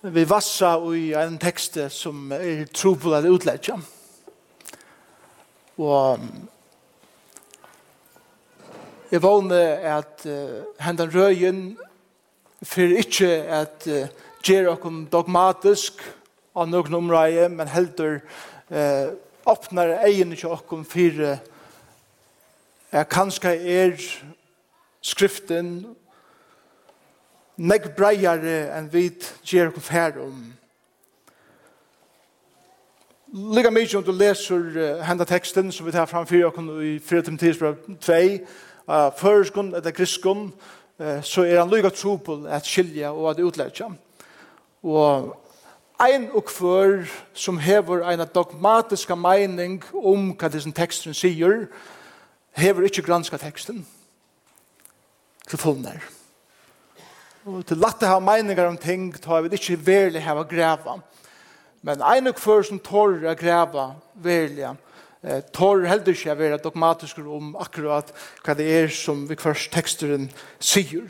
vi vassa i en tekst som er trobel eller utleggja. Og jeg vågner at uh, hendan røyen fyrir ikkje at uh, gjer okkom dogmatisk av noen omræje, men heldur uh, åpnar egen ikkje okkom fyrir uh, kanskje er skriften nekk breiare enn vi gjer okkur fær om. Liga mykje om du leser henda teksten som vi tar framfyrir okkur i 4 Timotheus 2, uh, føreskun eller griskun, uh, så er han lyga trupel at skilja og at utleggja. Og ein og kvør som hever eina dogmatiska meining om hva disse teksten sier, hever ikkje granska teksten til fullnær. Og til latte ha meiningar om ting, ta vi ikke verlig hava greva. Men ein og før som tårer a greva verlig, eh, tårer heller ikke a vera dogmatisk om akkurat hva det er som vi først teksteren sier.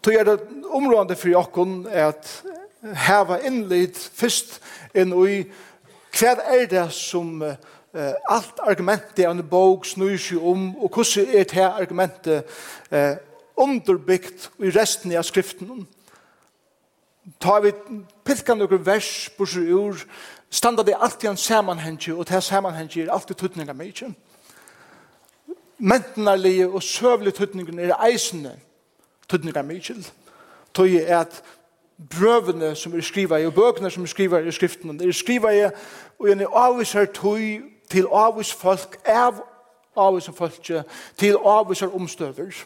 Tog er det områdende for jokken at heva innlid først inn i hva er det som eh, alt argumentet av en bok snur seg om og hvordan er det argumentet eh underbyggt i resten av skriften. Ta vi pilkan noen vers på sju ur, standa det alltid en samanhengje, og det samanhengi er alltid tuttninga mykje. Mentenarlige og søvlig tuttningen er eisende tuttninga mykje. Tøy er at brøvene som er skriva i, og bøkene som er skriva i skriften, er skriva i, og en avviser tøy til avvis folk, av avvis folk, til avviser omstøver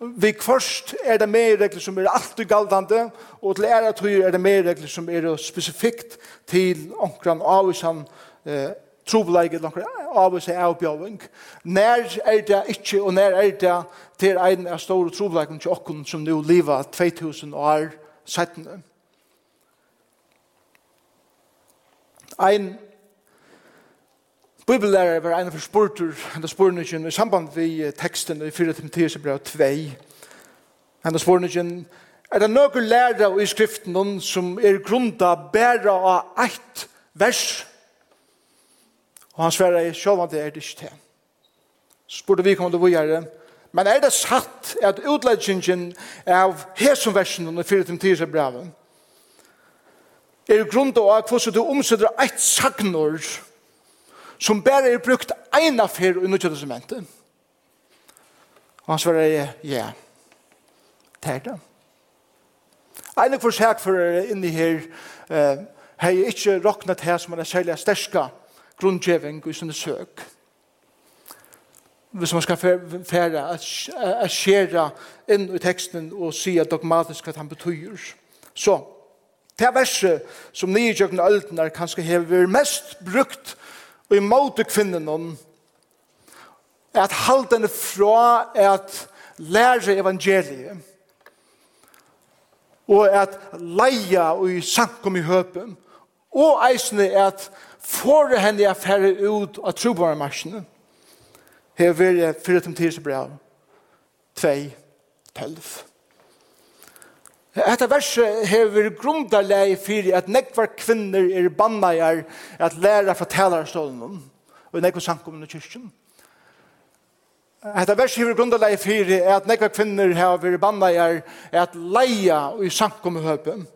vi først er det mer regler som er alltid galdande, og til ære tøyer er det mer regler som er spesifikt til omkran avvisan eh, trobeleik eller omkran avvisan avbjøving. Nær er det ikke, og nær er det til en av store trobeleikken til okken som nå liva 2000 år 17. Ein Bibellærer var en av spurtur, en av spurningin, i samband vi teksten i 4. Timotheus brev 2. En av spurningin, er det nøkker lærere i skriften som er grunda bæra av eitt vers? Og han sverar, sjálvan det er det ikke til. Så spurte vi kommer til å gjøre, men er det satt at utleggingen av hesum versen i 4. Timotheus brev er grunda av hvordan du omsetter eitt sagnord, som bare er brukt en av fyr i nødvendig testamentet. Og han svarer, ja, det er det. En av forsøk for inni her, eh, har jeg ikke råknet her som er særlig sterska grunnkjeving i sånne søk. Hvis man skal fære at skjere inn i teksten og si at dogmatisk at han betyr. Så, det er verset som nye kjøkken og ølden er kanskje hever mest brukt og i måte kvinnen om at halden fra at lære evangeliet og at leia og i sankum i høpen og eisne at får henne er færre ut av trobarmarsjene hever jeg fyrir til tidsbrev 2, 12 Hetta verset hever grundalei fyrir at nekvar kvinner er bannajar at læra fra talarstålen og nekvar sankum i kyrkjen. Hetta verset hever grundarlei fyrir at nekvar kvinner hever bannajar at leia i sankum i høpum.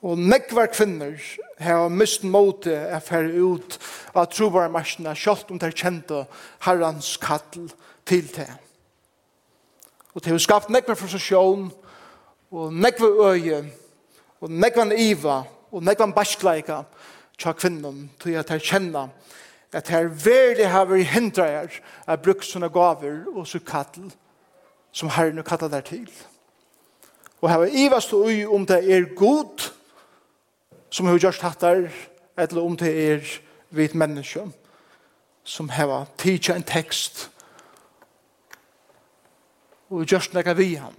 Og nekvar kvinner hava mist måte er færre ut av trovarmarsina sjalt om det er kjente herrans kall til det. Og det har skapt nekvar frustrasjon og og nekve øye, og nekva iva, og nekva baskleika tja kvinnom, tog at jeg kjenna at her verlig har vi hindra er at bruk sånne gaver og så kattel som herren og kattel der til. Og her var iva stå ui om det er god som har gjørst der eller om det er vit menneske som heva tidsa en tekst og gjørst nekka vi ham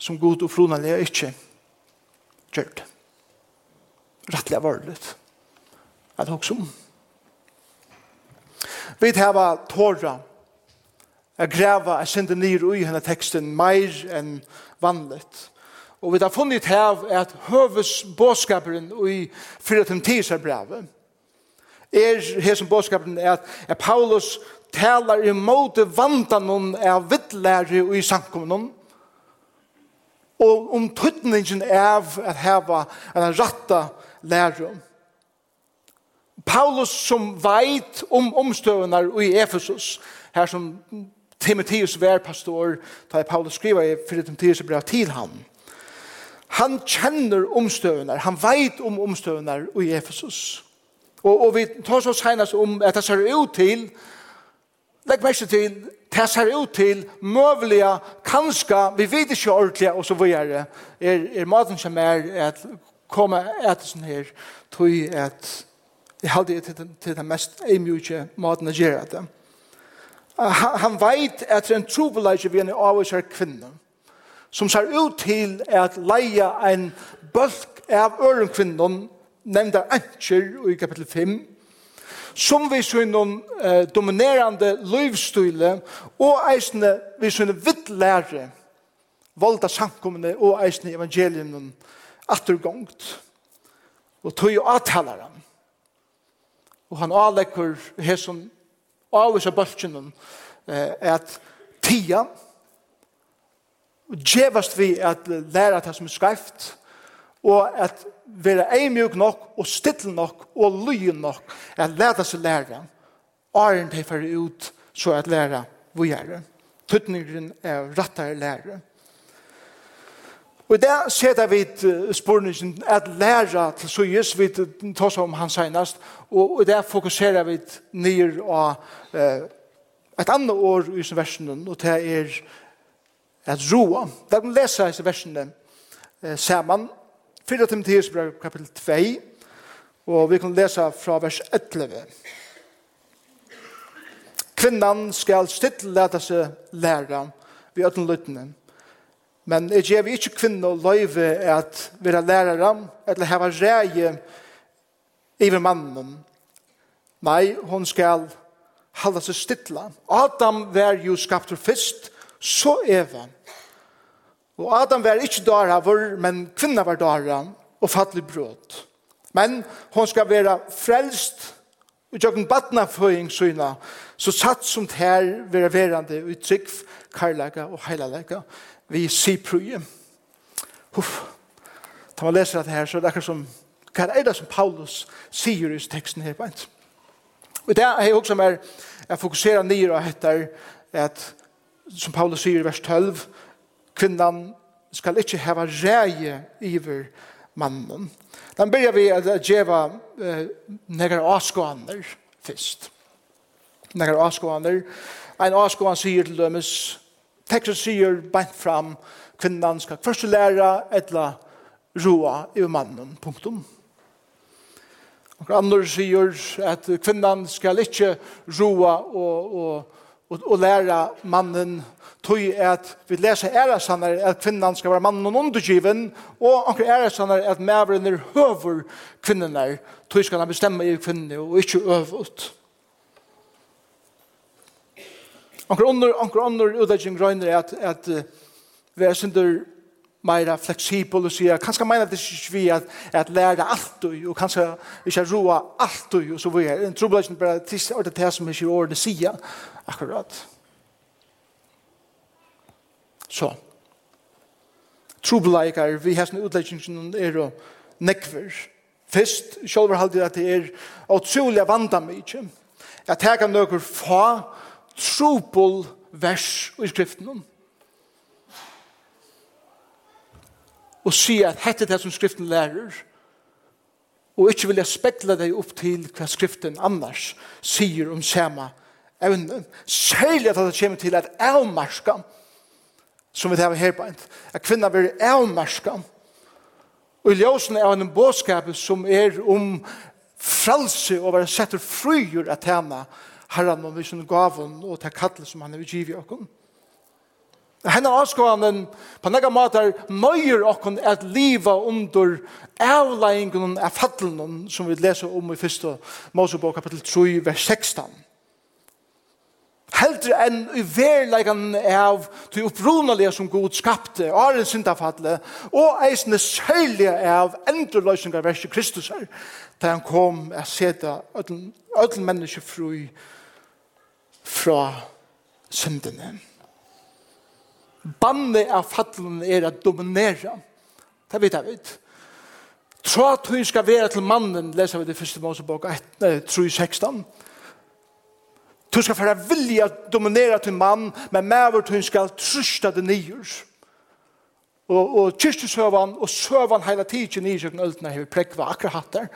som god og fronanlega ikkje gjørt. Rattlega varligt. At hoksa om. Vi hava tåra a greva a sende nyr ui henne teksten meir enn vanligt. Og vi har funnit hev at høves båskaperen i tisar brevet er hesen båskaperen at, at Paulus talar imot vandanon av vittlære i samkommunen og om tøtningen av at heva en ratta lærum. Paulus som veit om omstøvnar i Efesus, her som Timotheus var pastor, da Paulus skriver i 4 Timotheus brev til ham. Han kjenner omstøvnar, han veit om omstøvnar i Efesus. Og, og vi tar så senast om at det ser ut til Legg mest til, det ser ut til møvelige, kanskje, vi vet ikke ordentlig, og så videre, er, er maten som er at komme etter sånn her, tog at jeg hadde det til, til den mest eimjøkje maten å gjøre det. Han, han vet at det er en trobeleisje vi er av oss kvinne, som ser ut til at leie en bølg av ørenkvinnen, nevnda enkjer i kapittel 5, som vi synon eh, dominerande løyvstyle, og eisne vi synon vittlære, valda samkommende og eisne evangelien attergångt, og tog jo avtaler han. Og han avlekker hesson av bøltsjonen eh, at tia, og djevast vi at lære at det som er skreft, og at være eimjuk nok, og stittel nok, og lyen nok, at leta seg lære, åren til for ut, så at lære hvor gjør det. Tøtningen er rattere lære. Og der det setter vi spørningen at lære til så just vi tar om han senast, og i det fokuserer vi ned av et annet år i versen, og det er at roa. Da kan vi lese i versen sammen, 4 Timotheus brev kapitel 2, og vi kan lesa fra vers 11. Kvinnan skal stilt leta seg læra vi øtten lyttene, men jeg gjev ikkje kvinna løyve at vera lærere eller heva reie i mannen. Nei, hon skal halda seg stilla. Adam var jo skaptur fyrst, så Eva. Og Adam var ikke dårhavur, men kvinna var dara og fattelig brot. Men hon skal være frelst og jøkken batna føying syna, så satt som tær være verande i trygg, karlaga og heilalega vi sipruje. Huff, da man leser dette her, så er det som, hva er det som Paulus sier i teksten her beint? Og det er også mer, jeg fokuserer nye og heter, at, som Paulus sier i vers 12, kvinnan skal ikkje heva reie iver mannen. Den byrjar vi at djeva eh, negar askoaner fyrst. Negar askoaner. Ein askoan sier til dømes, teksten sier bent fram, kvinnan skal først læra etla roa i mannen, punktum. Og andre sier at kvinnan skal ikkje roa og, og, og, og læra mannen tog at vi leser æresannar at kvinnan skal være mannen og undergiven, og anker æresannar at mæveren er høver kvinnenar, tog skal han bestemme i kvinne og ikke øvut. Anker under, anker under utlegging røyner at, at uh, vi er synder meira fleksibel og sier, kanskje meina det ikke vi at, at lære alt og, og kanskje ikke roa alt og så vi er. En trobladjen bare til det som ikke ordene sier akkurat. Akkurat. Så. Trobeleikar, vi har sånne utleggingen er og nekver. Fyrst, sjálfur halde at det er utrolig vanda mykje. Jeg teka nøkker fa trobel vers i skriften. Og si at hette det som skriften lærer, og ikke vilja spekla deg opp til hva skriften annars sier om sama evne. Særlig at det kommer til at avmarska, som vi har her på en. at kvinna blir avmarska, og i ljøsen er en bådskap som er om frelse og være sett og fryer at henne herren og visen gavun og til kattel som han er givet okken. Henne avskående på nega måter nøyer okken at liva under avleggingen av fattelen som vi leser om i 1. Mosebok kapitel 3, vers 16. Heldre enn i verleikan av til opprunalige som Gud skapte, åren syndafallet, og eisne særlige av endreløsningar verset Kristus her, da han kom a seta ödel menneske fru fra syndene. Bannet av fattelen er at dominera. Det vet jeg vet. Tråd hun skal være til mannen, leser vi det første Mosebok 1, Du skal fara vilja dominera til mann, men mever du skal trusta det nyr. Og, og kyrstesøvan og søvan heila tidsin i sjøkken øltene har vi prekva akkurat hatt der.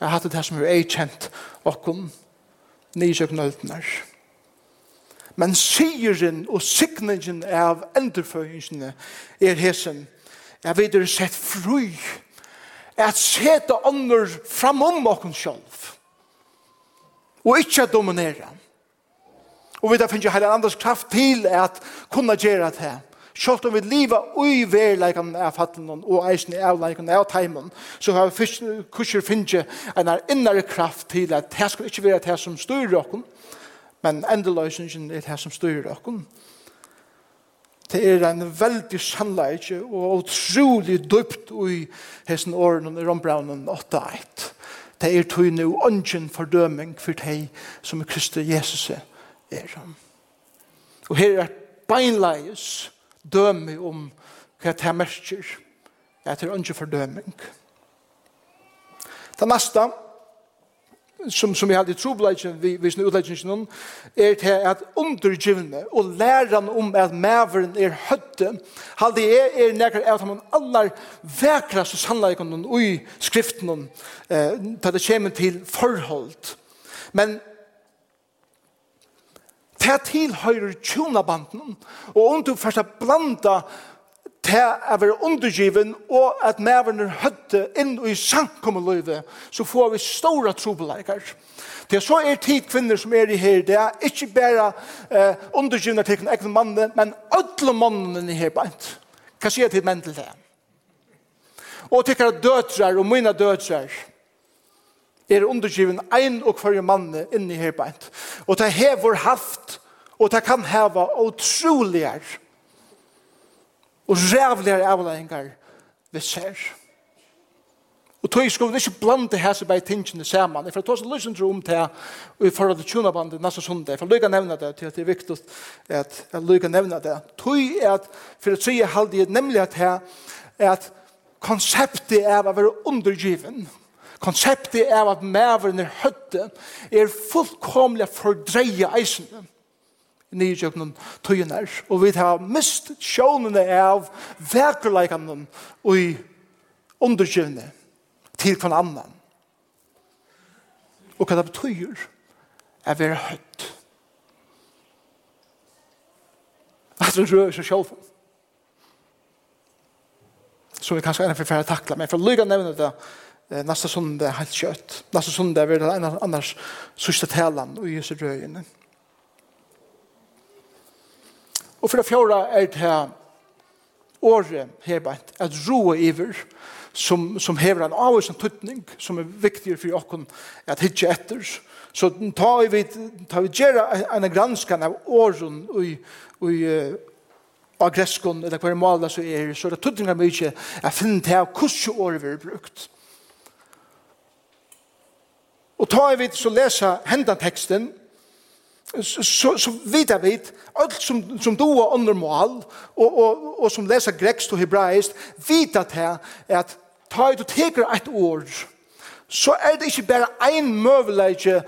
Jeg hatt det som vi er kjent okkom i sjøkken øltene. Men syren og signingen av endurføyingsene er hesen. Jeg vet det er sett fru. At seta ånder framom okkom sjálf. Og ikkje dominera han Og vi da finner heller andres kraft til at kunne gjøre det her. Selv om vi lever ui verleikene av fattelen og eisen i avleikene av teimen, så har vi kurser finner en innere kraft til at det skal ikke være det som styrer dere, men endeløsningen er det som styrer dere. Det er en veldig sannleik og utrolig dypt i hessen åren i Rombraunen 8-1. Det er tog nu ønsken fordøming for deg som er Kristus Jesus er er han. Og her er beinleis døme om hva det er merker. Jeg tror ikke fordøming. Det neste, som, som vi hadde i trobladjen, vi, vi snu utledgen er til at undergivne og læren om at maveren er høtte, halde er, er nekker av de aller vekraste sannleikene i skriften, eh, til det kommer til forhold. Men det tilhøyrer tjonabanden, og om du først er blanda til å være undergiven, og at mæveren er høtte inn i sankommeløyve, så får vi store trobeleikar. Det så er tid kvinner som er i her, det er ikke bare eh, undergivne til en egen mann, men alle mannen i her beint. Hva sier jeg til menn til det? Og til døtrar, og mine døtrar, er undergiven ein og hver mann inni her beint. Og det hever haft, og det kan heva utroligar og rævligar avleggingar vi ser. Og tog skulle vi ikke blande hese bei tingene saman. For jeg tar så lysen til om det, i forhold til tjunabandet neste sundag. For jeg lykker nevne det, til at det er viktig at jeg lykker nevna det. Tog er at, for jeg sier halvdige, nemlig at her, er at konseptet er å være undergiven. Konseptet er at maveren er høtte er fullkomlig fordreie eisen nye kjøkkenen tøyen er. Og vi har mist sjånene av vekerleikene og i underkjøvene til hver annan. Og hva det betyr er være høtt. At det rører seg selv. Så vi kanskje er en færre takla, men for lykke å nevne det nästa söndag helt kött. Nästa söndag blir det en annars sista tälan och Jesu röjen. Och för det fjärde är det här året hebant att roa iver som som hever en avisen tutning som är viktig för oss att hitta efter så tar vi tar vi gera en granskan av åren och i agreskon eller kvar måla så er, så det tuttningar mykje, jeg finner til hvordan året vi brukt Og ta vi så lesa hendan teksten, så, så vidar vi alt som, som du og andre mål, og, og, og som lesa grekst og hebraist, vidar til at ta du teker et ord, så er det ikke bare ein møveleikje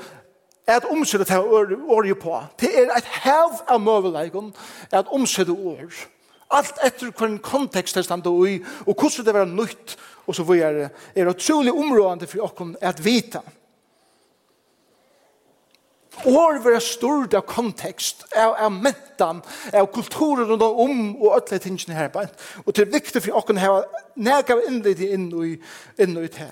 at omsette det året på. Det er et hev av møveleikon at omsette ord. Alt etter hvilken kontekst det stand i, og hvordan det var nytt, og så videre, er det utrolig områdende for dere at vita år vil vera stort av kontekst, av, av mentan, av kulturen rundt om og alle tingene her. Og det er viktig for åkken her, nægge av innlitt inn i, inn i det.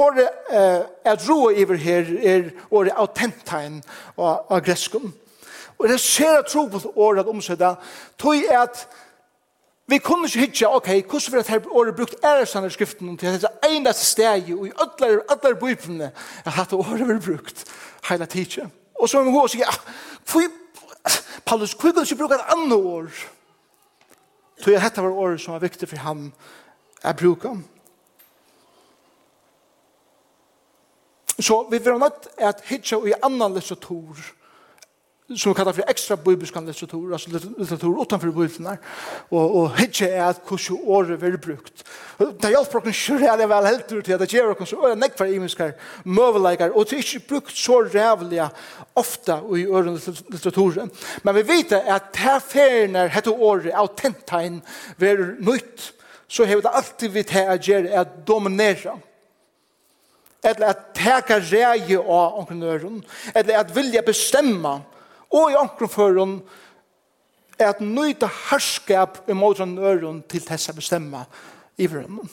Året eh, jeg tror over her er året autentain av, av greskum. Og det ser jeg tro på året omsøtta, tog jeg at vi kunne ikke hitje, ok, hvordan vil dette året brukt æresander skriften til at det er eneste steg og i ødler, ødler bøypene at dette året vil brukt hele tiden. Og så har hun si, ja, Paulus, hvor kan du ikke bruke et annet ord? Så jeg hette var året som var viktig for ham å bruke. Så vi vil ha nødt til at hitje i annan lesator som vi kallar for ekstra bibelskan litteratur, altså litteratur utanfor bibelene, og, og hitje er at hvordan året vil brukt. Det hjelper oss ikke reale vel helt til at det gjør oss øyne nekvar imenskar møveleikar, og det er ikke brukt så rævliga ofta i øren litteraturen. Men vi vet at her ferien er hette året autentain ver nytt, så har det alltid vi til at gjøre at dominera eller at teka reie av omkring øren, eller at vilja bestemma og i ankerføren er at nøyta herskap i måten øren til tess jeg bestemmer i vrømmen.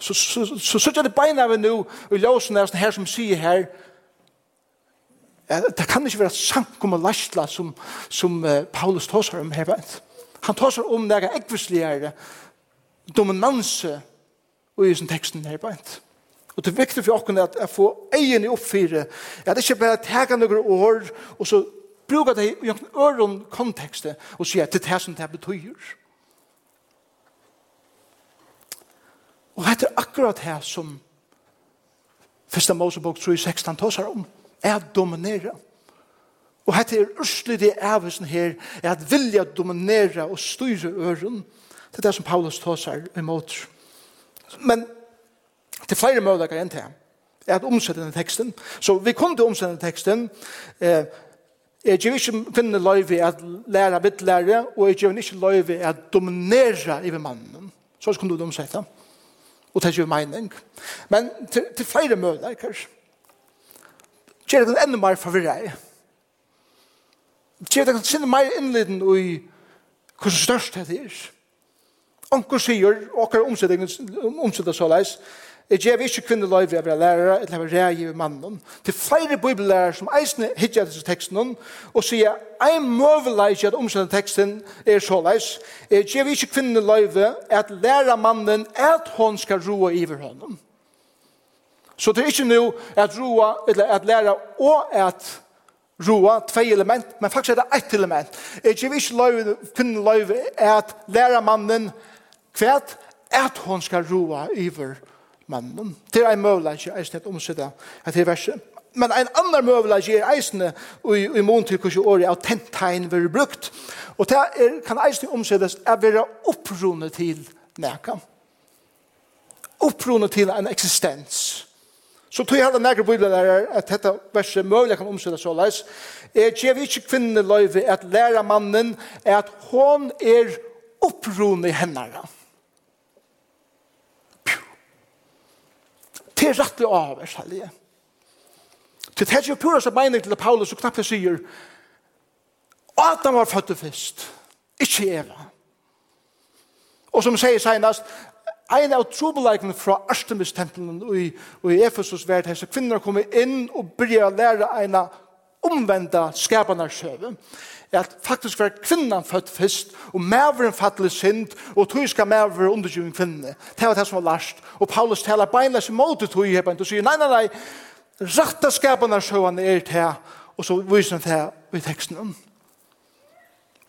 Så så så så det beina vi nu og låsen er her som sier her det kan ikke være sankum og lastla som, som Paulus tåsar om her han tåsar om det ekvisligere dominanse og i sin teksten her beint. Og det er viktig for åkken at jeg får egen i oppfyre. Jeg hadde ikke bare tega noen år, og så bruker det i en øren kontekst, og sier at det er det som det betyr. Og det er akkurat her som Fyrsta Mosebok 3.16 tåsar om, er at dominere. Og det er ørslig det avhøysen her, er at vilja dominere og styre øren. Det er det som Paulus tåsar imot. Men Det er flere muligheter enn til. Er at omsette denne teksten. Så vi kunne omsette denne teksten. Eh, jeg gjør ikke finne løyve at lære vidt lære, og jeg gjør ikke løyve at dominere i mannen. Så kunne du omsette. Og det gjør mening. Men til, til flere muligheter. Gjør det enda mer forvirret. Gjør det enda mer innleden i hvordan størst det er. Onkur sier, og akkurat omsettet så leis, Jeg gjør ikke kvinner løyve av lærere, eller av rei i mannen. Til flere bibellærere som eisne hittar disse teksten, og sier, jeg møvelig ikke at omsende teksten er så leis. Jeg gjør ikke kvinner løyve at lære mannen at hon skal roa iver honom. Så det er ikke nå at roa, eller at lære og at roa, tve element, men faktisk er det ett element. Jeg gjør ikke løyve, kvinner løyve at lære mannen kvæt, at hon skal roa iver honom mannen. Det er en møvelag i eisen et omsida etter verset. Men en annan møvelag i eisen i i mån til hvordan året av tentegn vil brukt. Og det er, kan eisen omsides er være opprunnet til nekam. Opprunnet til en eksistens. Så tog jeg hadde nekker bibellærer at dette verset mulig kan omsette så leis. Jeg gjev ikke kvinneløyve at læra mannen er at hon er opprunnet hennara. Det er rettelig av, er særlig. Det er jo pura som mening til Paulus, og knappt jeg sier, Adam var født først, ikke Eva. Og som sier senast, en av trobeleikene fra Artemis-tempelen i, i Efesus, vært at disse kvinner kommer inn og blir å lære en av omvända skaparna sjøve at faktisk var kvinnan født først, og mæveren fattelig synd, og tog skal mæveren undergjøring kvinne. Det var det som var last. Og Paulus taler beinleis seg mot det tog i hebent, og sier, nei, nei, nei, rette skapen av sjøene er det, og så viser han det i teksten.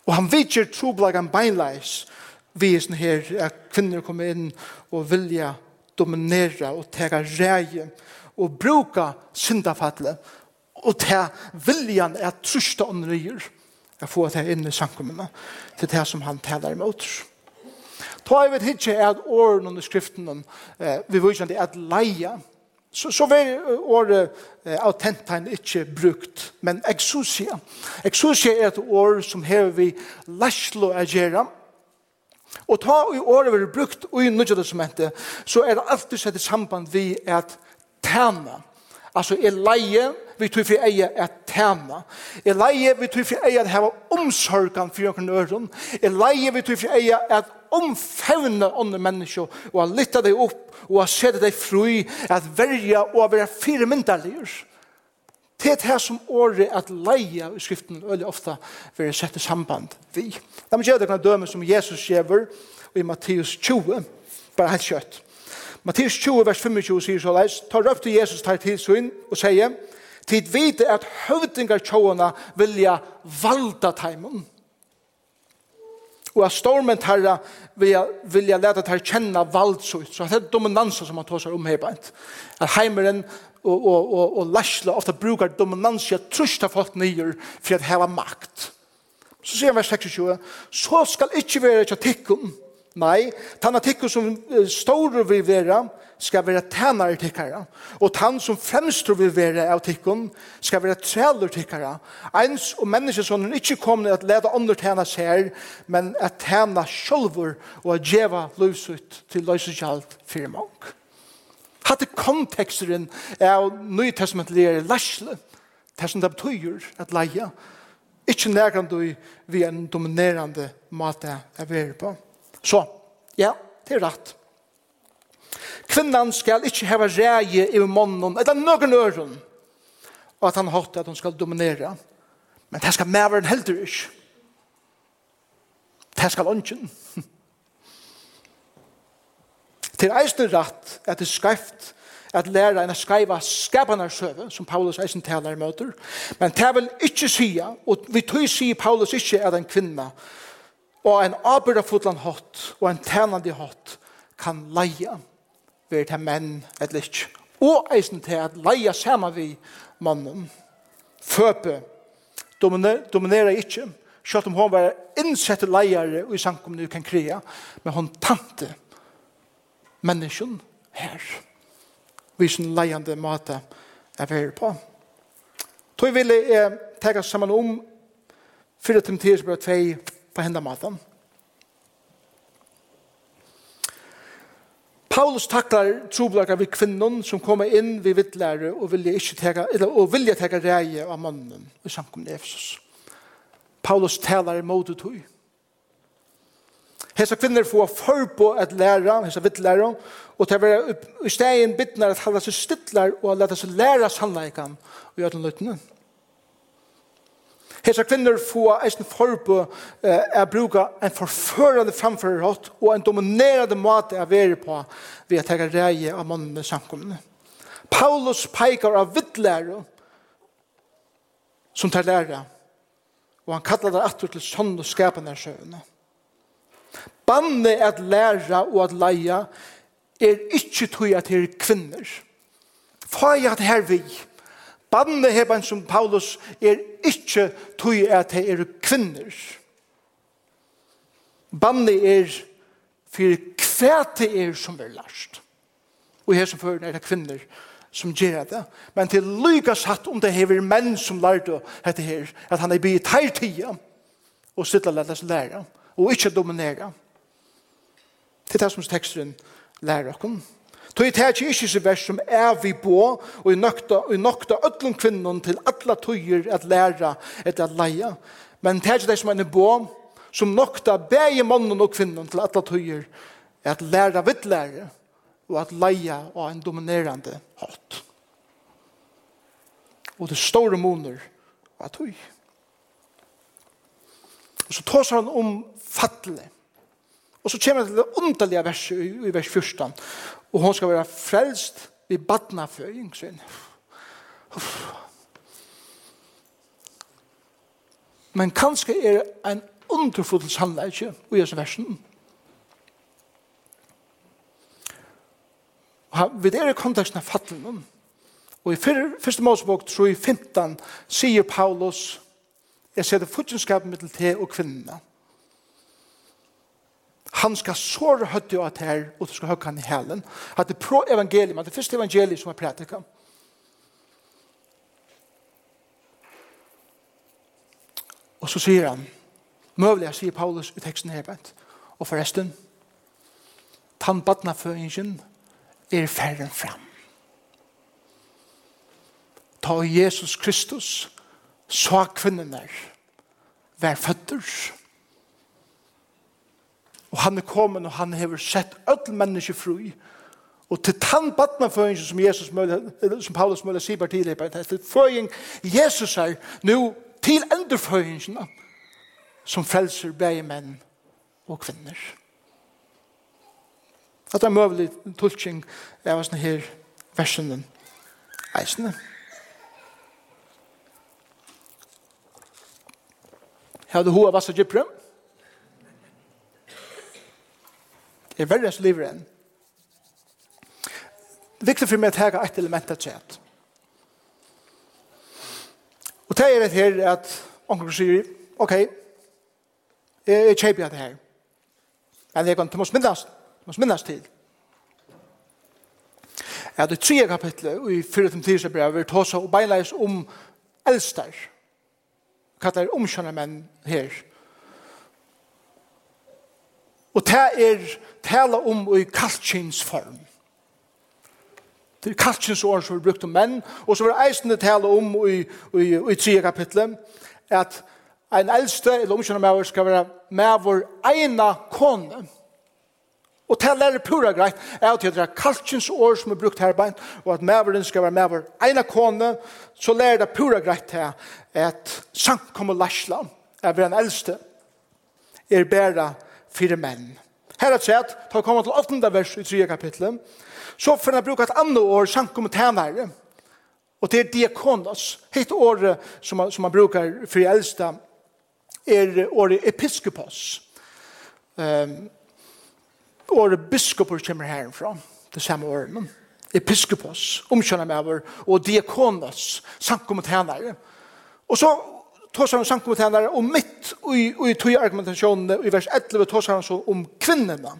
Og han vidtjer troblagan beinleis, visen her, at kvinner kommer inn og vilja dominera og tega reie, og bruka syndafattelig og til viljan er trusta ånderier å få det inn i samkommene til det som han taler imot. Ta i vet ikke at åren under skriften eh, vi viser det at leia så, så var året eh, autentain ikke brukt men exousia exousia er et år som hever vi laslo agera og ta i året vi har brukt og i nødvendig som hente så er det alltid sett i samband vi at tæna Altså, jeg leie vi tror for eie at tema. Jeg leie vi tror for eie at heva omsorgan for jokken øren. Jeg leie vi tror for eie at omfevne andre mennesker og at lytte deg opp og at sette deg fri at verja og være fire myndelige. Det er det som året at leie i skriften veldig ofte vil sette samband vi. La meg gjøre det døme som Jesus gjør i Matteus 20, bare helt kjøtt. Matteus 20, vers 25 sier så leis, ta røpte Jesus tar til sin og sier, tid vite at høvdingar tjåna vilja valda taimon. Og at stormen tarra vilja, vilja leta tar kjenna valdsut. Så det er dominansa som han tåsar om her At heimeren og, og, og, og lasla ofta brukar dominansia trusta folk nyer for at heva makt. Så sier han vers 26, så skal ikkje være tja tikkum, Nei, tann artikkel som står vil vera, skal være tænare tikkara. Og tann som fremstår vil vera av tikkun, skal være træler tikkara. Eins og mennesker som er ikke kommer at leda andre tæna seg men at tæna sjolvur og at djeva løsut til løsutjalt firmank. Hatte konteksteren av nøytestamentlige lærsle, det som det betyr at leia, ikke nærkant vi er en dominerande måte er, være på. Så, ja, det er rett. Kvinnan skal ikke heve reie i månen, eller noen øren, og at han hatt at hun skal dominere. Men det skal maveren heldur ikke. Det skal ånden. Til eisen rett at det er skreft at læra en skreiva skaparsøve, som Paulus eisen taler møter. Men det vil ikke sige, og vi tog sige Paulus ikke at en kvinna og en avbyrrafotland hatt og en tænande hatt kan leia ved til menn et litt og eisen til at leia saman vi mannen føpe dominer, dominerer ikke selv om hun var innsette leier i samkomne kan krea men hun tante menneskjen her. Vi som leiende måte er vi på Tog vil jeg eh, tega sammen om 4 Timotheus 2 på henda maten. Paulus taklar troblakar vi kvinnon som kommer inn vi vittlære og vilja ikke teka, eller, og vilja teka reie av mannen i sankum Efesus. Paulus talar i måte tog. Hesa kvinner får forbo at læra, hesa vittlæra, og til å være i stegen bittnar at halda seg stittlar og leta seg læra sannleikan og gjøre den løtene. Hesa Hesa kvinner få eisen forbø er bruka en forførende framførerhått og en dominerende måte er veri på ved å tega reie av mannen samkomne. Paulus peikar av vittlære som tar lære og han kallar det atur til sånn og skapende sjøene. Banne at læra og at leia er ikkje tog at her kvinner. Fag at her vi er Banne heban som Paulus er ikkje tui at det er kvinner. Banne er fyrir kvæte er som er last. Og her som fører er det kvinner som gjør det. Men til lyga satt om det hever menn som lærte dette her, at han er bygget her tida og sitte og lærte seg lære og ikke dominere. Det er det som teksten lærer oss Tog i tæt ikke så vers som er vi på, og i nøkta, og i nøkta ødlom kvinnen til alle tøyer at læra etter at leia. Men tæt ikke det som er på, som nøkta bæge mannen og kvinnen til alle tøyer at læra vidt lære, og at leia av en dominerande hatt. Og det store moner var tøy. Og så tås han om fattelig. Og så kommer det til det underlige verset i vers 14 og hon skal være frelst i badna føring sin. Men kanskje er en underfull sannleikje i disse versen. Vi er i konteksten av fattelen. Og i første målsbok, tror jeg, 15, sier Paulus, jeg ser det futtjenskapet mittel til og kvinnene han skal såre høtte av det her, og du skal høkke han i helen. At det pro evangelium, at det første evangeliet som er prætika. Og så sier han, møvelig, sier Paulus i teksten her, og forresten, tannbadnaføringen er færren fram. Ta Jesus Kristus, så kvinnen der, vær føtter, Og han er kommet og han har sett öll mennesker fri. Og til tann badnaføringen som, Jesus møller, som Paulus møller sier partileper, til føring Jesus er nu til endurføringen som frelser begge menn og kvinner. At det er møvelig tulking av sånne her versene eisene. Her har du hoa vassa gyprøm? er verre som lever enn. Det er viktig for meg å ta et element av tjent. Og det er et her at onkel sier, ok, jeg kjøper det her. Men jeg kan, du måst minnes, du måst minnes til. Ja, det tredje kapitlet i 4-10 brev er tåsa og beinleis om eldstar. Hva det er omkjønner menn her. Og det er tala om i kaltkins form. Det er kaltkins ord som vi brukte om menn, og så var det eisende tala om i, i, i tredje kapitlet, at en eldste, eller omkjønne maver, skal være med vår eina kone. Og tala er pura greit, er at det er kaltkins år som er brukt her beint, og at maveren skal være maver eina kone, så lærer det pura greit til at sankt kommer lasla, er vi en eldste, er bæra kone fire menn. Her er sett, da vi kommer til 8. vers i 3. kapitlet, så får han bruke et annet år, sankum tænare, og det er diakonos. Hitt året som man, som man brukar for eldste, er året episkopos. Um, året biskopor kommer herfra, det samme året, men episkopos, omkjønner med over, og diakonos, sankum tænare. Og så tåsar han samkommittenare og mitt i, i tog argumentationen i vers 11 tåsar han så om kvinnorna.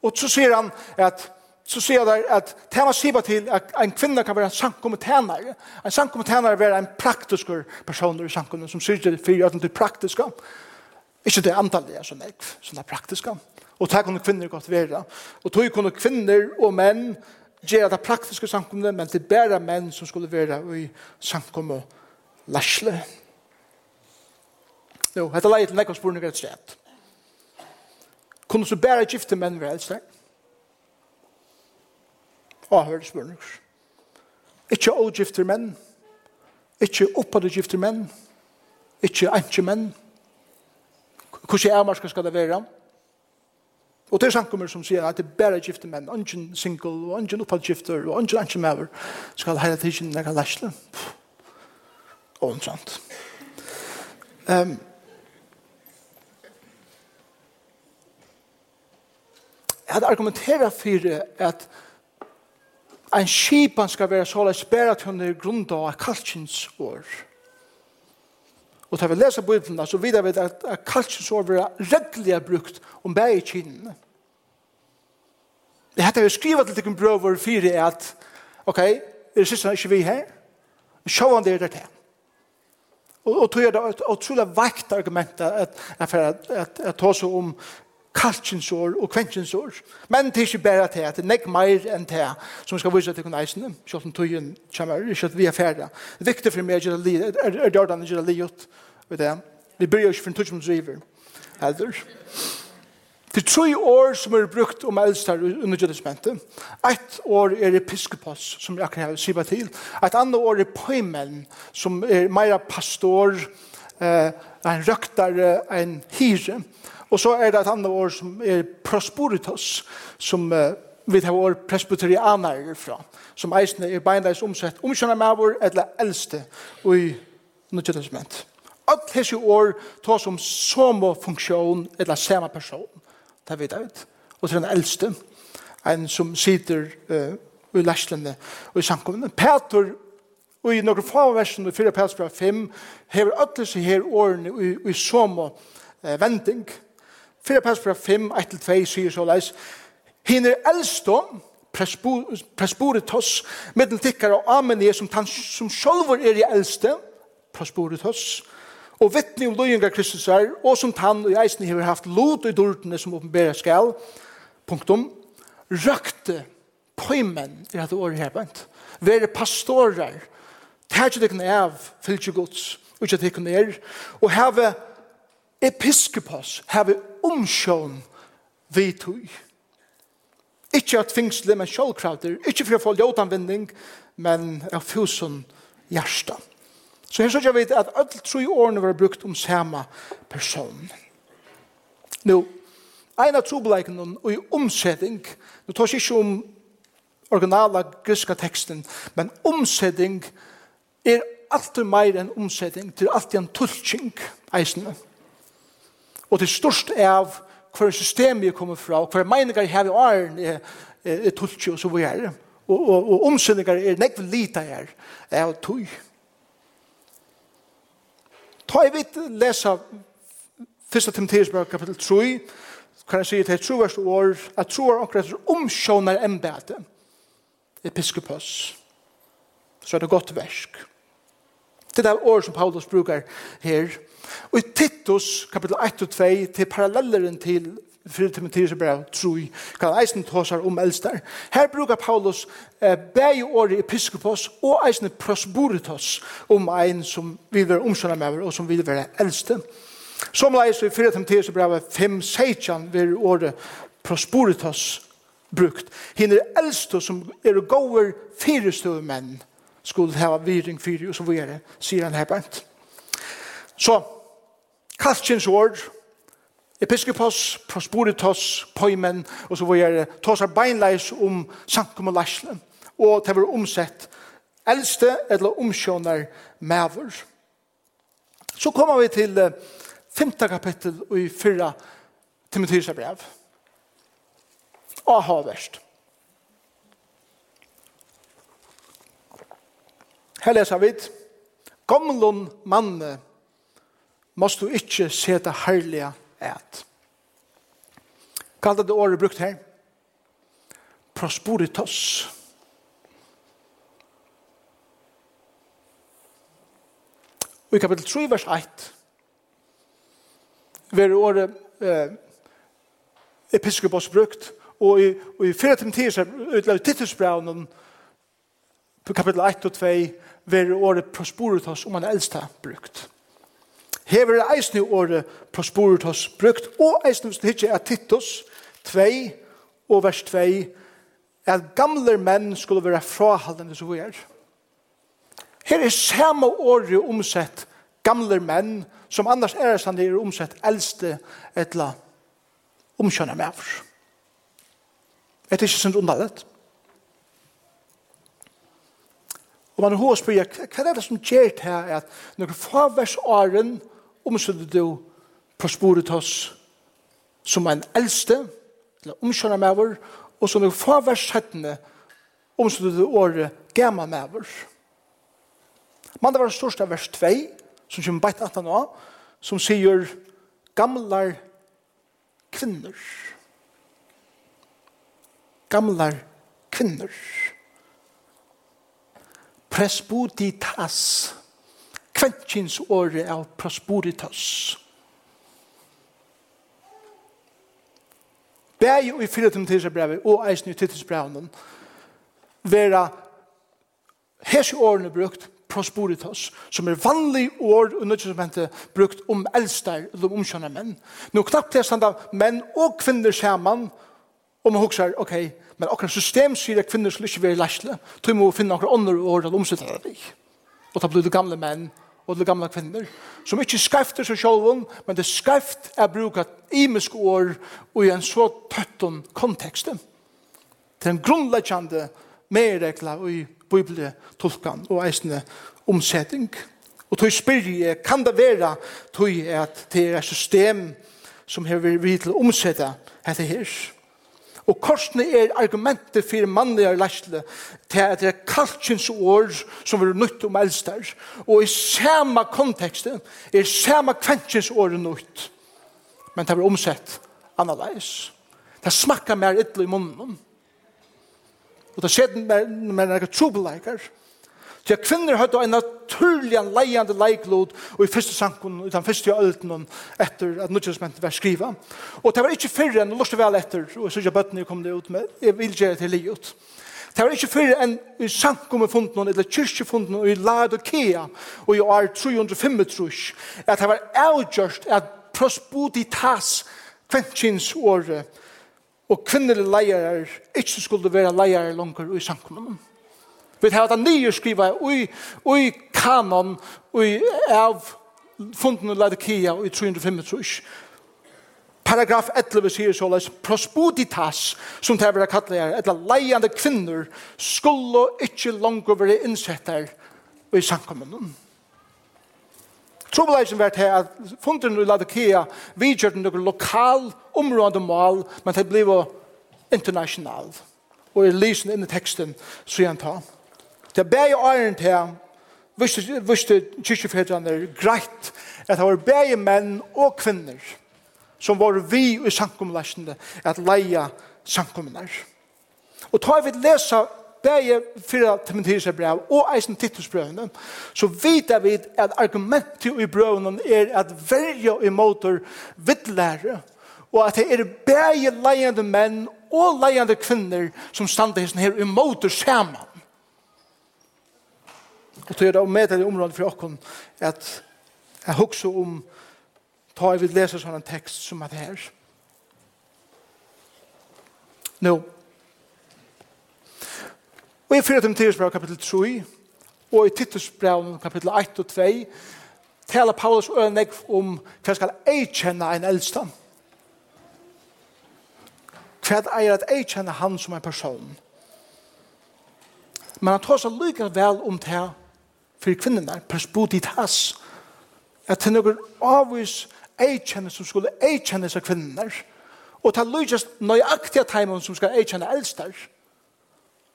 Och så sier han att så ser at att tema sier til at en kvinne kan vara en samkommittenare. En samkommittenare er en praktisk person i samkommunen som sier til för att det er praktiska. Ikke det antalliga som är er praktiska. Og det kunne kvinner godt være. Og det kunne kvinner og menn gjøre det praktiske samkomne, men det er bare menn som skulle være i samkomne lærsle. Jo, hette leie til nekva spurningar et sted. Kunne så bare gifte menn vi helst der? Avhørte spurningar. Ikke å gifte menn. Ikke oppade gifte menn. Ikke ikke menn. Hvordan er man skal det være? Og det er sankummer som sier at det er bare gifte menn, ungen single, og ungen opphaldsgifter, og ungen ikke maver, skal hele tiden nekka læsle. Åndsant. Um, Jeg hadde argumenteret for at en skipan skal være så løs bare at hun er grunda av kalkins år. Og da vi leser Bibelen, så vidar vi at kalkins år var reglige brukt om bæg i kinene. Det hadde vi skrivet til tikkun brøver fire at ok, er det siste ikke vi her? Sjåan det er det til. Og, og tog er det et utrolig vekt argument at at, at, at, at, at, at, at, at, kalkinsår og kvenkinsår. Men det er ikke bare til at det er nek meir enn til som skal vise til kundeisene, selv om tøyen kommer, ikke at vi er ferdig. Det er viktig for meg er det ordene gjør det livet, vet jeg. Vi bryr ikke for en tøy som driver, heller. Det er tre år som er brukt om eldst under judismentet. Et år er episkopos, som jeg akkurat har sivet til. Et annet år er poimen, som er meira pastor, eh, en røktare, en hyre, Og så er det et annet ord som er prosporitas, som uh, vi tar vår presbyterianer fra, som eisene er beinleis omsett, omkjønner med vår eller eldste i i nødgjøttesment. Alt hese år tar som samme funksjon eller samme person, det vet jeg ut, og til den eldste, en som sitter uh, i lærslene og i samkommende. Peter Og i noen få versen i 4 Pelsbra 5, hever alle disse her årene i, i som vending, 4 pass fra 5, 1-2 sier så leis, hinn er elstom, presboritos, middel tikkara og amenie som, tan, som sjolvor er i eldste, presboritos, og vittni om løyinga Kristus er, og som tann og eisen hever haft lot i dordene som åpenbæra skal, punktum, røkte poimen, er hatt året her bant, være pastorer, tætje deg av, fylgje gods, og ikke at deg er, og heve episkopos heve omsjån vi tog. Ikke at fingsle med sjålkrauter, ikke for å få ljotanvinding, men av fusen hjärsta. Så her sier vi at alle tre årene var brukt om samme person. Nå, en av trobeleikene og i omsetting, nå tar jeg ikke om originala griska teksten, men omsetting er alltid mer enn omsetting, det er alltid en tulltjeng, eisene. Eisene. Og til størst av hver system vi kommer fra, hver meninger jeg har i åren er, er, er tullt og så vi er. Og, og, og omsynninger er nekve lite her, er av tog. Ta jeg vidt lesa 1. Timotheus brev kapitel 3, kan jeg si til et troverst år, at troer akkurat er omsjåner embete, episkopos. Så er det godt versk. Det er ord som Paulus brukar her. Og i Titus, kapitel 1 og 2, til parallelleren til fyrir Timotheus brev 3, kan eisen tåsar om eldstar. Her brukar Paulus eh, bæg året episkopos og eisen prosboritos om ein som vil være omsjønna med og som vil være eldste. Som leis i 4 Timotheus brev 5, 16 vil året prosboritos brukt. Hinn er eldste som er gåver fyrestøve menn skulle ha viring fyrir og så videre, sier han her bænt. Så, kaltkjens ord, episkopos, prosporitos, poimen, og så videre, tåsar beinleis om sankum og lasle, og det var omsett eldste eller omsjånar mever. Så kommer vi til uh, 5. kapittel og i 4. Timotheus brev. Aha, verst. Her leser vi Gomlun manne måst du ikke seta herlige et. Kallet det året brukt her. Prosporitos. Og i kapittel 3, vers 1, ver året eh, episkopos brukt, og i, og i 4 timer utlaget titusbraun for kapitel 1 og 2 ver året prosporitas om han eldste brukt. Hever det eisne året prosporitas brukt, og eisne hvis det ikke er Titus 2 og vers 2, at gamle menn skulle være frahaldende som vi er. Her er samme året omsett gamle menn, som annars er det er omsett eldste etla omkjønner med oss. Det ikke sånn underlett. Og man har spyrir, hva er det som gjør det her, at når du får vers åren omsødde du på sporet oss som en eldste, eller omkjønne med vår, og som når du får vers faversårene omsødde du året gammel med vår. Man det var største vers 2, som kommer beit at han som sier gamlar kvinner. Gamlar kvinner. Gamlar kvinner presboditas. Kventkins året av presboditas. Bæg og i 4. Timotheus og eisen i Titus brevet vera hese årene brukt prosporitas, som er vanlig ord og nødvendig brukt om eldstær eller omkjønne menn. Nå knappt det er menn og kvinner sammen, og man husker, ok, men akkurat system sier at kvinner skulle ikke være lærsle, så må finne akkurat ånder og året omsett av det. Og da blir det gamle menn og det gamle kvinner, som ikke skrefter seg selv men det skreft er bruket imiske år og i en så tøtten kontekst. Det er en grunnleggende medregler i bibeltolkan og eisende omsetting. Og tog spyr jeg, kan det være tog at det er et system som har vært til å omsette dette her? Og korsene er argumentet for mannlige lærsle til at det er kalkjens ord som er nytt om eldster. Og i samme konteksten er samme kventkjens ord nytt. Men det er omsett annerledes. Det smakker mer ytterlig i munnen. Og det skjedde med, med noen trobeleikere Så jeg kvinner hadde en naturlig leiende leiklod og i første sanken i den første ølten etter at nødgjørsmenten var skriva. Og det var ikke fyrre enn lort vel etter, og jeg synes jeg bøttene kom det ut med, jeg vil gjøre til livet. Det var ikke fyrre enn i sanken med funden, eller kyrkjefunden, og i lad og i år 305, at det var avgjørst at prosboditas kvennkins året, og kvinnelige leier ikke skulle være leier langer i sankumene. Vi har hatt nye skriva i, i kanon i av funden av Ladekia i 325. Paragraf 11 sier så les prospoditas, som det er vi kallet er eller leiande kvinner, skulle ikke langt være innsetter i samkommenen. Trobeleisen vært her at funden i Laodikea vidgjørt noen lokal område mål, men det blir international. Og i lysen inn i teksten, så jeg tar. Det er bare åren til visste kyrkjefedrene greit at det var bare menn og kvinner som var vi i samkommelæsene at leia samkommelæs. Og tar vi lesa bæg fyra Timotheus brev og eisen Titusbrevene, så vet vi at argumentet i brevene er at verja imotor vittlære og at det er bæg leiende menn og leiende kvinner som standa her i motor saman. Og tog det med det området for åkken at jeg husker om ta jeg vil lese sånn en tekst som at her. Nå. Og i 4. Timotheusbrev kapitel 3 og i Titus brev kapitel 1 og 2 taler Paulus og ønek om hva skal jeg kjenne en eldstand. Hva er at jeg kjenner han som en person. Men han tar seg lykke vel om det for kvinnerne, pers at det er noen avvis eikjenne som skulle eikjenne seg kvinnerne, og ta lykkes nøyaktige teimen som skal eikjenne eldstar.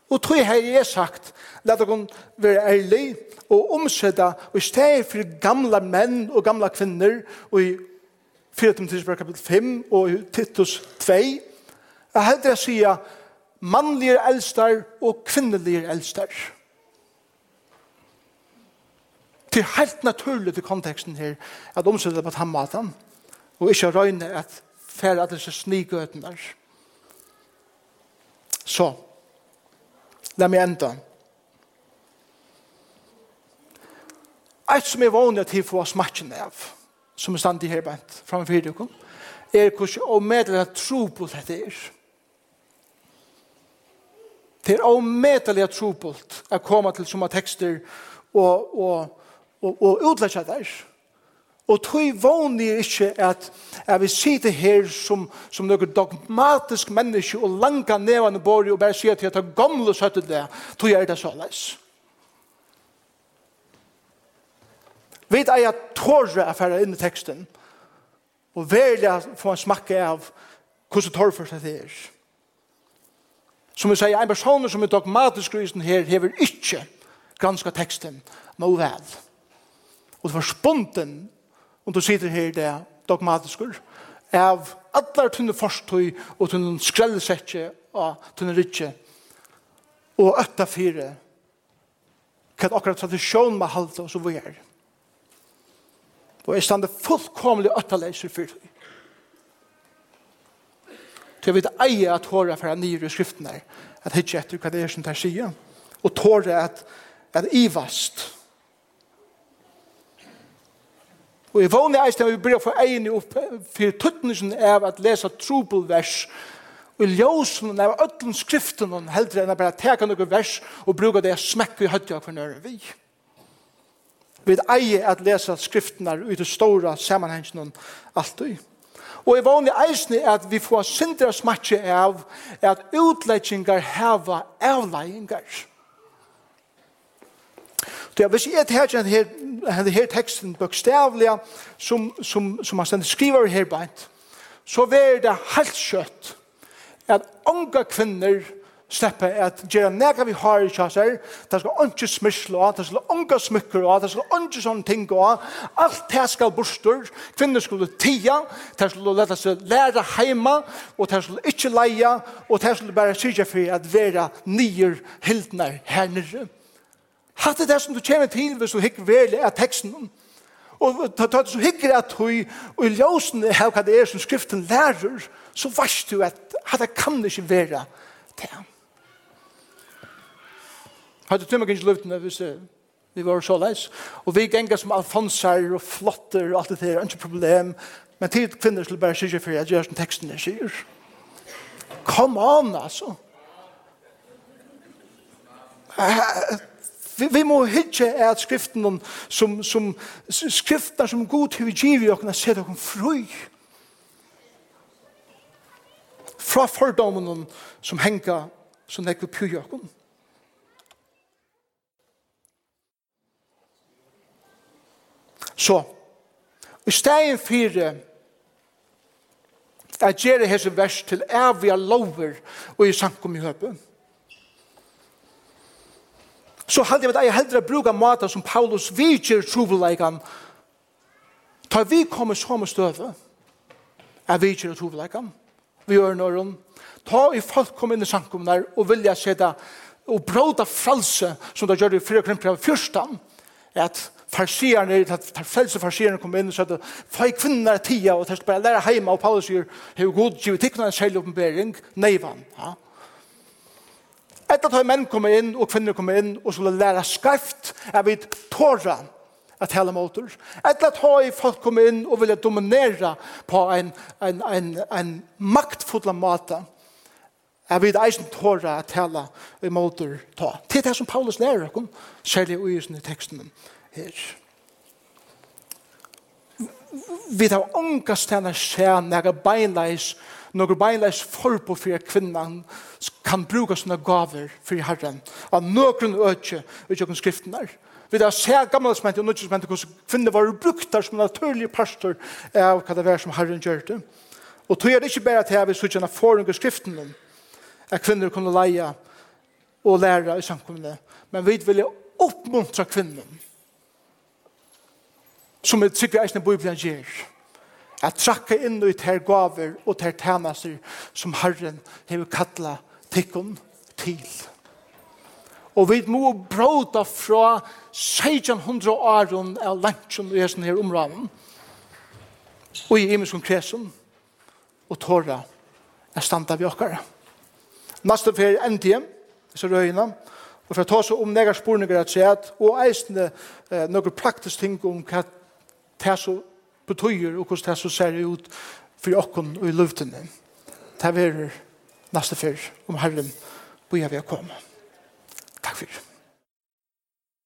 Og tog her jeg sagt, la dere være ærlig og omsødda, og i stedet for gamla menn og gamla kvinner, og i 4. Timotisbrev kapitel 5 og i Titus 2, jeg heldur jeg sier mannlige eldstar og kvinnelige eldstar. Det er helt naturlig til konteksten her at omsette på den maten og ikke røyne at færre at disse snigøten der. Så, la meg enda. Eit som er vanlig til for smatjen av, som er stand i her bent framfor dere, er hvordan å omedelig tro på dette er. Det er å omedelig tro på å komme til som tekster og, og og, og utlætja der. Og tøy vågni ikkje at, jeg vil si det her som, som noen dogmatisk menneske og langa nevane bori og bare sier til at det gamle søtte det, tøy er det så leis. Vi eier tåre affæra inn i teksten og velja få en smakke av hvordan tårfer seg det er. Som vi sier, en person som er dogmatisk grusen her hever ikkje granska teksten, må vel og du var spunten og du sitter her det dogmatiskur av allar tunne forstøy og tunne skrellesetje og tunne rytje. Og øtta fire hva akkurat tradisjon med halte og så vi er. Og jeg stande fullkomlig øtta leiser fyrir til jeg vet eie at håra fra nyr i er at hitje etter hva det er som tar sida og tåre at at ivast Og i vågner eisen at vi bryr for egin opp for tøttelsen av at lesa trobelvers og ljøsen av öllum skriften og heldre enn a bare teka noen vers og bruka det smekk i høytja for nøyre vi. Vi eie at lesa skriften er ut i store sammenhengen alt Og jeg vågner eisen at vi får sindra smatje av at utleggingar heva avleggingar. Det er hvis jeg tar den her, den her teksten bokstavlig, som, som, som han skriver her beint, så er det helt kjøtt at unge kvinner slipper at gjøre nega vi har i chassar det skal inte smysle, det skal inte smykker, det skal inte sånne ting gå alt det skal borstor kvinner skulle tia det skal lära seg lære heima, og det skal ikke leie, og det skal bare syrja for at være nye hildner her nere Hatt det som du kommer til hvis du hikker vel av teksten. Og ta det som hikker at du og ljósen er hva det er som skriften lærer, så varst du at hatt det kan ikke være til. Hatt det tømmer ikke løftene hvis Vi var så leis. Og vi ganger som alfonser og flotter og alt det der, ikke problem. Men tid kvinner skulle bare sier for at jeg gjør som teksten er sier. Come on, altså. Vi, vi må hitje at skriften som, som skriften som god til vi giver og kan se dere fri fra fordommen som henger som nekve pyrjøkken. Så, i stegen fire, jeg gjør det hese vers til evige lover og i sankum i høpen så halde jeg vet jeg heldre bruka maten som Paulus vidger troveleikan tar vi komme som støve er vidger troveleikan vi gjør nøren ta i folk kom inn i sankumnar og vilja se det og bråta fralse som det gjør i fyrre krimpere av fyrstan at farsierne, at frelse farsierne kom inn og sa at fai kvinner tia og tæst bare lære heima. Og Paulus sier hei god givet tikkna en særlig oppenbering neivan ja Etter at menn kommer inn, og kvinner kommer inn, og skulle lære skreft, er vi tåra at hele måter. Etter at høy folk kommer inn og vilja dominera på en, en, en, en maktfulla måte, er vi eisen tåra at hele måter ta. Det er det som Paulus lærer oss, særlig i i teksten her. Vi tar ångast henne skjær nære beinleis, noen beinleis forbo for kvinnan kan bruka sånne gaver for herren av noen øke i kjøkken skriften der. Vi da ser gamle smenter og nødvendig smenter hvordan kvinner var brukt der som naturlige pastor av hva det var som herren gjør det. Og tog er det ikke bare til at vi så at forhånd i skriften at kvinner kunne leie og lære i samkomne. Men vi vil oppmuntra kvinnen som er tryggve eisne i Bibelen gjør at trakka inn i ter gaver og ter tænaser som Herren hever kattla tikkun til. Og vi må bråta fra 1600 åren av lantjen i hessen her områden og i imenskon kresen og tåra er standa vi okkara. Nasta fer endtid, så røyna, og for å ta seg om negar spurningar at seg og eisne eh, nokre praktisk ting om hva det er så betyr og hvordan det så ser ut for åkken og i luftene. Det er neste fyr om Herren, hvor jeg vil komme. Takk for det.